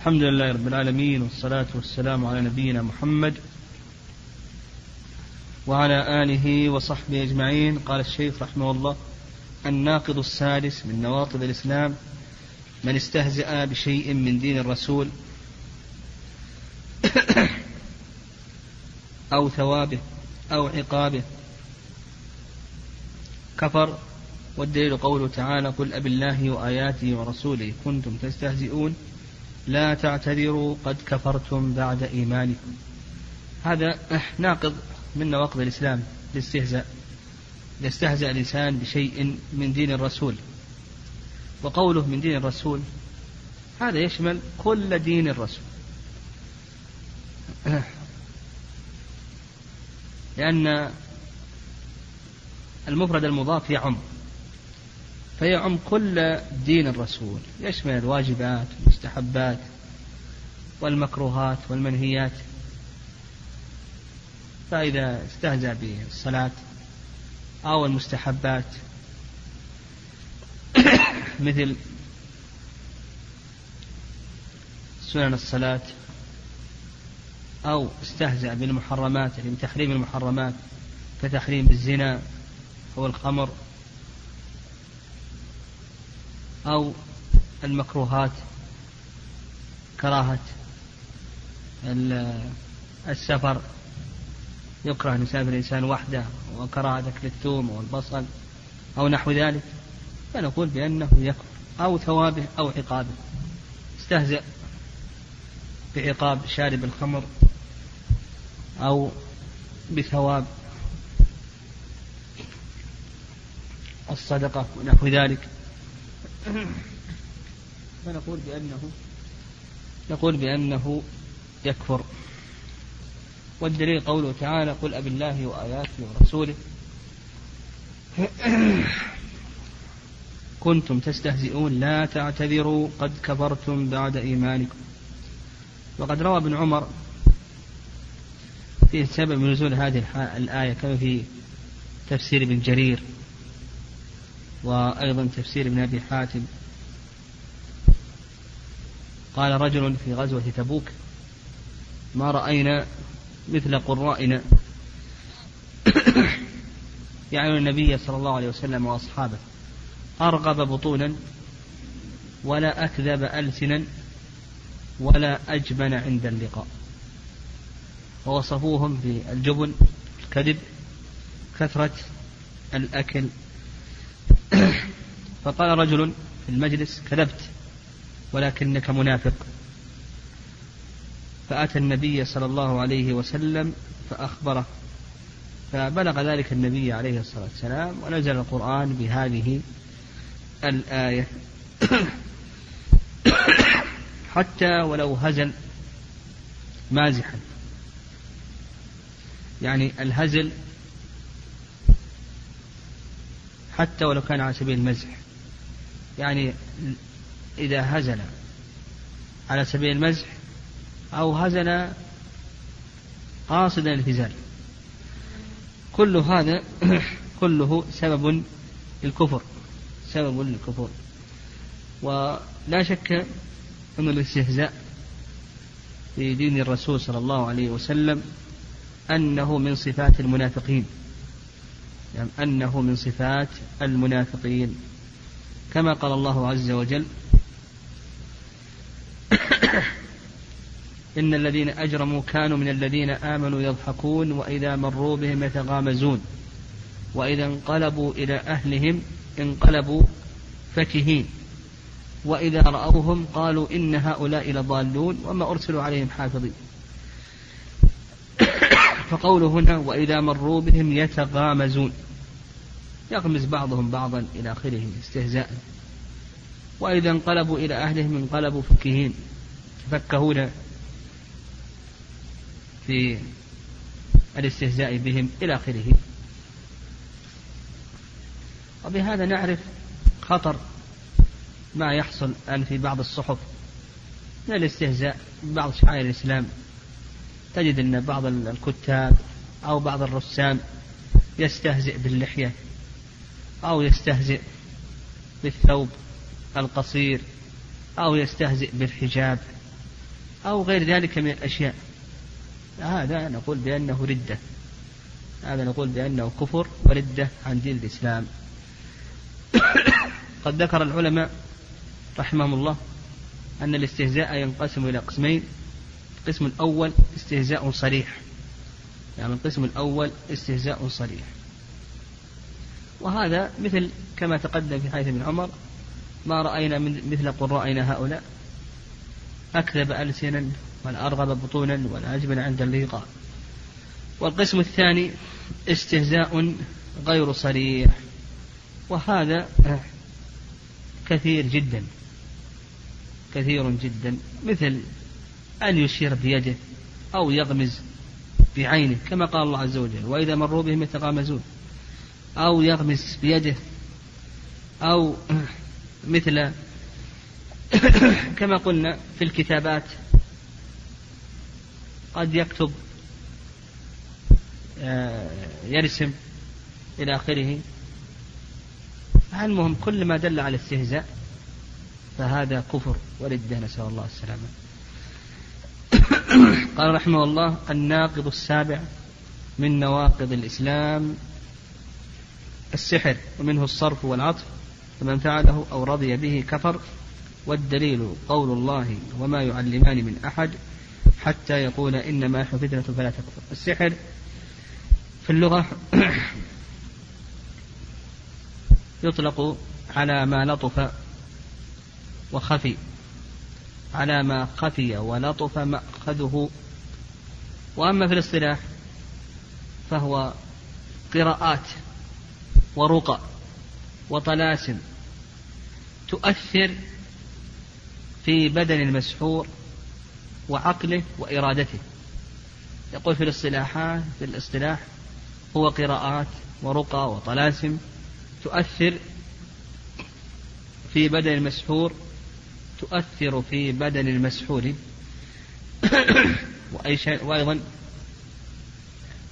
الحمد لله رب العالمين والصلاة والسلام على نبينا محمد وعلى آله وصحبه أجمعين. قال الشيخ رحمه الله الناقض السادس من نواقض الإسلام من استهزأ بشيء من دين الرسول أو ثوابه أو عقابه. كفر والدليل قوله تعالى قل أب الله وآياته ورسوله كنتم تستهزئون. لا تعتذروا قد كفرتم بعد إيمانكم. هذا ناقض من نواقض الإسلام الاستهزاء يستهزأ الإنسان بشيء من دين الرسول. وقوله من دين الرسول هذا يشمل كل دين الرسول. لأن المفرد المضاف يعم. فيعم كل دين الرسول. يشمل الواجبات والمستحبات والمكروهات والمنهيات؟ فإذا استهزأ بالصلاة أو المستحبات مثل سنن الصلاة أو استهزأ بالمحرمات يعني بتحريم المحرمات كتحريم الزنا أو الخمر أو المكروهات كراهة السفر. يكره أن يسافر الإنسان وحده وكراهة أكل الثوم والبصل أو نحو ذلك. فنقول بأنه يكفر أو ثوابه أو عقابه استهزأ بعقاب شارب الخمر أو بثواب الصدقة ونحو ذلك. فنقول بأنه؟ نقول بأنه يكفر. والدليل قوله تعالى قل أب الله وآياته ورسوله. كنتم تستهزئون لا تعتذروا قد كفرتم بعد إيمانكم. وقد روى ابن عمر في سبب نزول هذه الآية كما في تفسير ابن جرير. وأيضا تفسير ابن أبي حاتم. قال رجل في غزوة تبوك ما رأينا مثل قرائنا؟ يعني النبي صلى الله عليه وسلم وأصحابه أرغب بطونا ولا أكذب ألسنا ولا أجبن عند اللقاء. ووصفوهم بالجبن الكذب كثرة الأكل فقال رجل في المجلس كذبت ولكنك منافق. فأتى النبي صلى الله عليه وسلم فأخبره فبلغ ذلك النبي عليه الصلاة والسلام ونزل القرآن بهذه الآية. حتى ولو هزل مازحا. يعني الهزل حتى ولو كان على سبيل المزح. يعني إذا هزل على سبيل المزح أو هزل قاصدا الهزال كل هذا كله سبب للكفر سبب للكفر. ولا شك أن الاستهزاء في دين الرسول صلى الله عليه وسلم أنه من صفات المنافقين. يعني أنه من صفات المنافقين. كما قال الله عز وجل إن الذين أجرموا كانوا من الذين آمنوا يضحكون وإذا مروا بهم يتغامزون وإذا انقلبوا إلى أهلهم انقلبوا فكهين وإذا رأوهم قالوا إن هؤلاء لضالون وما أرسلوا عليهم حافظين فقوله هنا وإذا مروا بهم يتغامزون يغمز بعضهم بعضا إلى آخره استهزاء. وإذا انقلبوا إلى أهلهم انقلبوا فكهين يتفكهون في الاستهزاء بهم إلى آخره. وبهذا نعرف خطر ما يحصل الآن في بعض الصحف. من الاستهزاء؟ ببعض شعائر الإسلام. تجد أن بعض الكتاب أو بعض الرسام يستهزئ باللحية. أو يستهزئ بالثوب القصير أو يستهزئ بالحجاب أو غير ذلك من الأشياء. هذا نقول بأنه ردة. هذا نقول بأنه كفر وردة عن دين الإسلام. قد ذكر العلماء رحمهم الله أن الاستهزاء ينقسم إلى قسمين. القسم الأول استهزاء صريح. يعني القسم الأول استهزاء صريح. وهذا مثل كما تقدم في حديث ابن عمر ما رأينا من مثل قرائنا هؤلاء. أكذب ألسنا والأرغب بطونا والأجبن عند اللقاء. والقسم الثاني استهزاء غير صريح. وهذا كثير جدا كثير جدا. مثل أن يشير بيده أو يغمز بعينه كما قال الله عز وجل وإذا مروا بهم يتغامزون أو يغمز بيده أو مثل كما قلنا في الكتابات قد يكتب آه، يرسم إلى آخره. المهم كل ما دل على استهزاء فهذا كفر وردة نسأل الله السلامة. قال رحمه الله الناقض السابع من نواقض الإسلام السحر ومنه الصرف والعطف فمن فعله أو رضي به كفر والدليل قول الله وما يعلمان من أحد حتى يقول إنما نحن فتنة فلا تكفر. السحر في اللغة يطلق على ما لطف وخفي على ما خفي ولطف مأخذه. وأما في الاصطلاح فهو قراءات. ورقى وطلاسم تؤثر في بدن المسحور وعقله وإرادته. يقول في الاصطلاحات في الاصطلاح هو قراءات ورقى وطلاسم تؤثر في بدن المسحور تؤثر في بدن المسحور. وأي شيء وأيضا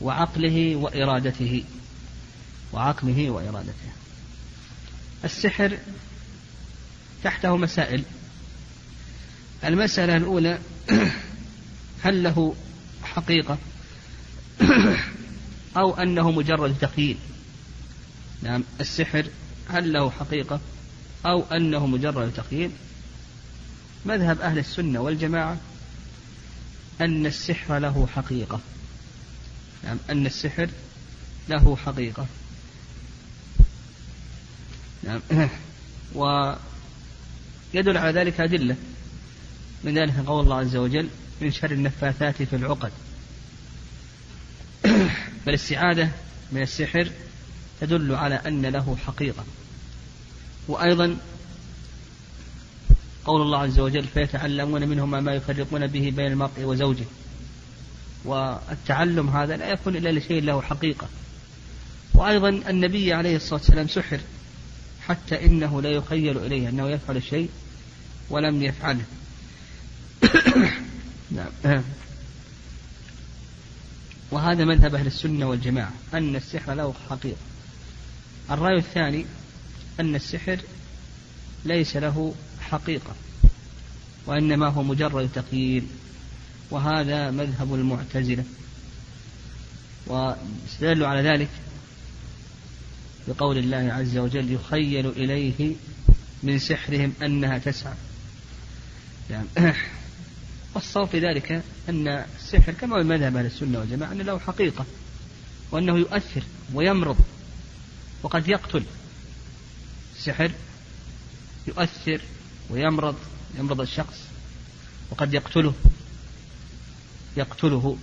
وعقله وإرادته. وعقله وإرادته. السحر تحته مسائل. المسألة الأولى هل له حقيقة أو أنه مجرد تخيل نعم السحر هل له حقيقة أو أنه مجرد تخيل مذهب أهل السنة والجماعة أن السحر له حقيقة. نعم أن السحر له حقيقة. نعم. ويدل على ذلك أدلة من ذلك قول الله عز وجل من شر النفاثات في العقد فالاستعاذة من السحر تدل على أن له حقيقة. وأيضا قول الله عز وجل فيتعلمون منهما ما يفرقون به بين المرء وزوجه والتعلم هذا لا يكون إلا لشيء له حقيقة. وأيضا النبي عليه الصلاة والسلام سحر. حتى إنه لا يخيل إليه أنه يفعل الشيء ولم يفعله. نعم. وهذا مذهب أهل السنة والجماعة أن السحر له حقيقة. الرأي الثاني أن السحر ليس له حقيقة وإنما هو مجرد تقييد وهذا مذهب المعتزلة. واستدلوا على ذلك بقول الله عز وجل يخيل إليه من سحرهم أنها تسعى. يعني والصواب في ذلك أن السحر كما هو مذهب أهل السنة والجماعة أنه له حقيقة وأنه يؤثر ويمرض وقد يقتل. السحر يؤثر ويمرض يمرض الشخص وقد يقتله يقتله.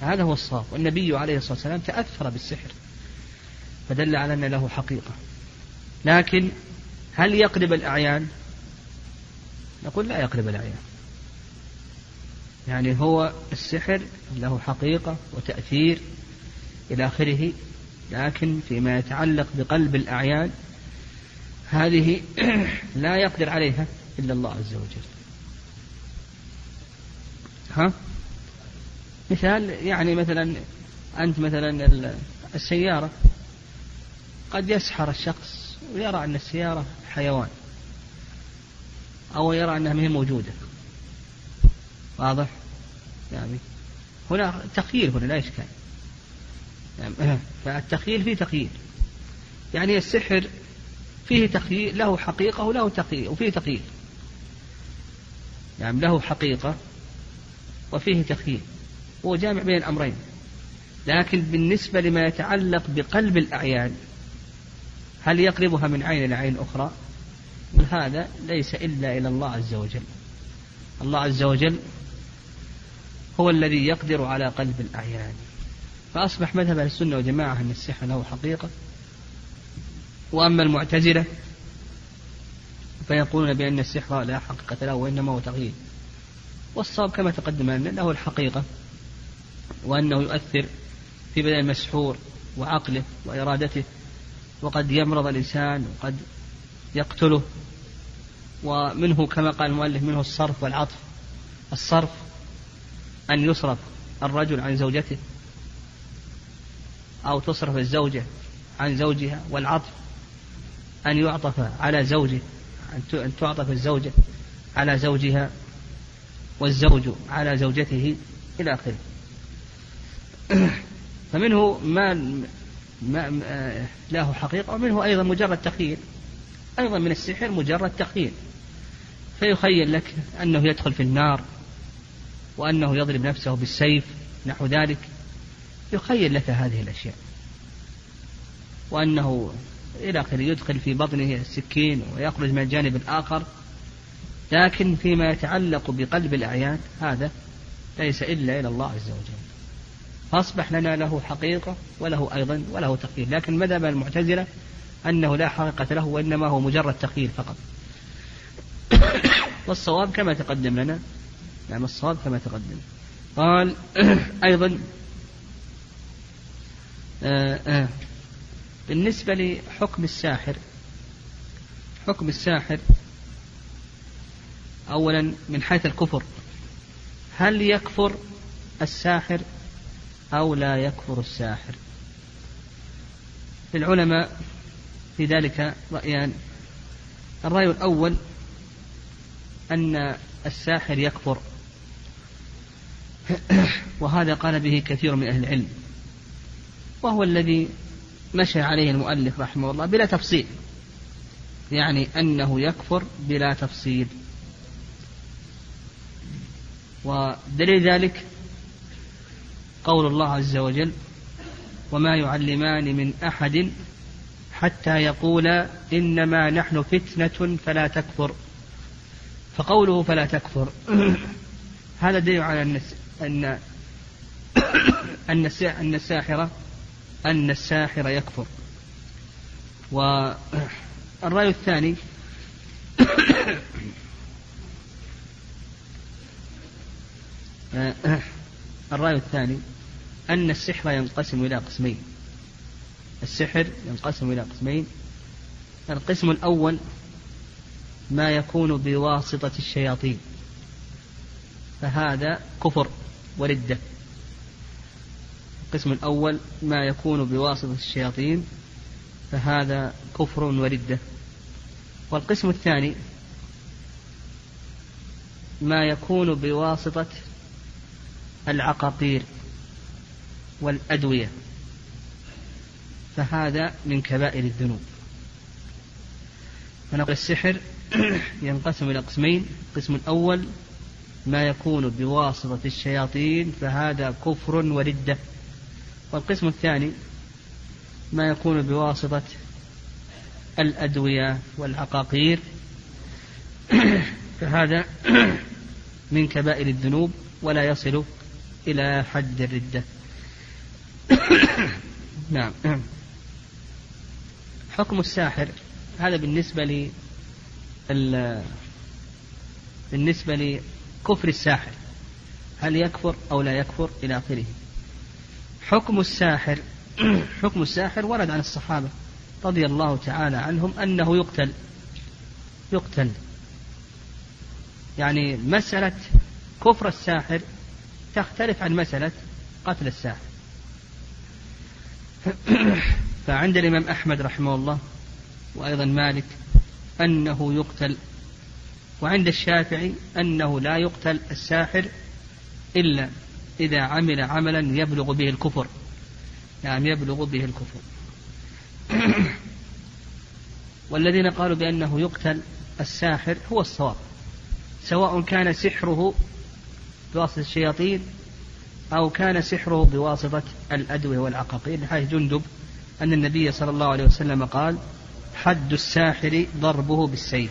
هذا هو الصواب. والنبي عليه الصلاة والسلام تأثر بالسحر. فدل على أن له حقيقة. لكن هل يقلب الأعيان؟ نقول لا يقلب الأعيان. يعني هو السحر له حقيقة وتأثير إلى آخره لكن فيما يتعلق بقلب الأعيان هذه لا يقدر عليها إلا الله عز وجل. ها؟ مثال يعني مثلا أنت مثلا السيارة. قد يسحر الشخص ويرى أن السيارة حيوان أو يرى أنها ما هي موجودة. واضح؟ يعني هنا تخيير هنا لا إشكال. يعني فالتخيير فيه تخيير يعني السحر فيه تخيير له حقيقة وله تخيير وفيه تخيير يعني له حقيقة وفيه تخيير هو جامع بين الأمرين. لكن بالنسبة لما يتعلق بقلب الأعيان هل يقربها من عين إلى عين أخرى؟ هذا ليس إلا إلى الله عز وجل. الله عز وجل هو الذي يقدر على قلب الأعيان. فأصبح مذهب أهل السنة والجماعة أن السحر له حقيقة. وأما المعتزلة فيقولون بأن السحر لا حقيقة له وإنما هو تغيير. والصواب كما تقدم أن له الحقيقة وأنه يؤثر في بدن المسحور وعقله وإرادته وقد يمرض الإنسان وقد يقتله. ومنه كما قال المؤلف منه الصرف والعطف. الصرف أن يصرف الرجل عن زوجته أو تصرف الزوجة عن زوجها والعطف أن يعطف على زوجه أن تعطف الزوجة على زوجها والزوج على زوجته إلى آخره. فمنه ما, له حقيقة ومنه أيضا مجرد تخيل. أيضا من السحر مجرد تخيل. فيخيل لك أنه يدخل في النار وأنه يضرب نفسه بالسيف نحو ذلك. يخيل لك هذه الأشياء. وأنه إلى آخره يدخل في بطنه السكين ويخرج من الجانب الآخر. لكن فيما يتعلق بقلب الأعيان هذا ليس إلا إلى الله عز وجل. فأصبح لنا له حقيقة وله أيضا وله تقييد لكن مذهب المعتزلة؟ أنه لا حقيقة له وإنما هو مجرد تقييد فقط. والصواب كما تقدم لنا. نعم الصواب كما تقدم. قال أيضا آآ آآ بالنسبة لحكم الساحر حكم الساحر أولا من حيث الكفر هل يكفر الساحر؟ أو لا يكفر الساحر. العلماء في ذلك رأيان. الرأي الأول أن الساحر يكفر. وهذا قال به كثير من أهل العلم. وهو الذي مشى عليه المؤلف رحمه الله بلا تفصيل. يعني أنه يكفر بلا تفصيل. ودليل ذلك قول الله عز وجل وما يعلمان من أحد حتى يقولا إنما نحن فتنة فلا تكفر فقوله فلا تكفر هذا دليل على أن أن أن الساحرة أن الساحر يكفر. والرأي الثاني الرأي الثاني أن السحر ينقسم إلى قسمين. السحر ينقسم إلى قسمين. القسم الأول ما يكون بواسطة الشياطين. فهذا كفر وردة القسم الأول ما يكون بواسطة الشياطين فهذا كفر وردة والقسم الثاني ما يكون بواسطة العقاقير. والأدوية. فهذا من كبائر الذنوب. فنقول السحر ينقسم إلى قسمين. القسم الأول ما يكون بواسطة الشياطين فهذا كفر وردة. والقسم الثاني ما يكون بواسطة الأدوية والعقاقير. فهذا من كبائر الذنوب ولا يصل إلى حد الردة. نعم. حكم الساحر هذا بالنسبة ل بالنسبة لكفر الساحر هل يكفر أو لا يكفر إلى آخره؟ حكم الساحر حكم الساحر ورد عن الصحابة رضي الله تعالى عنهم أنه يقتل يقتل. يعني مسألة كفر الساحر تختلف عن مسألة قتل الساحر. فعند الإمام أحمد رحمه الله وأيضا مالك أنه يقتل وعند الشافعي أنه لا يقتل الساحر إلا إذا عمل عملا يبلغ به الكفر نعم يبلغ به الكفر. والذين قالوا بأنه يقتل الساحر هو الصواب سواء كان سحره بواسطة الشياطين أو كان سحره بواسطة الأدوية والعقاقير حيث جندب أن النبي صلى الله عليه وسلم قال حد الساحر ضربه بالسيف.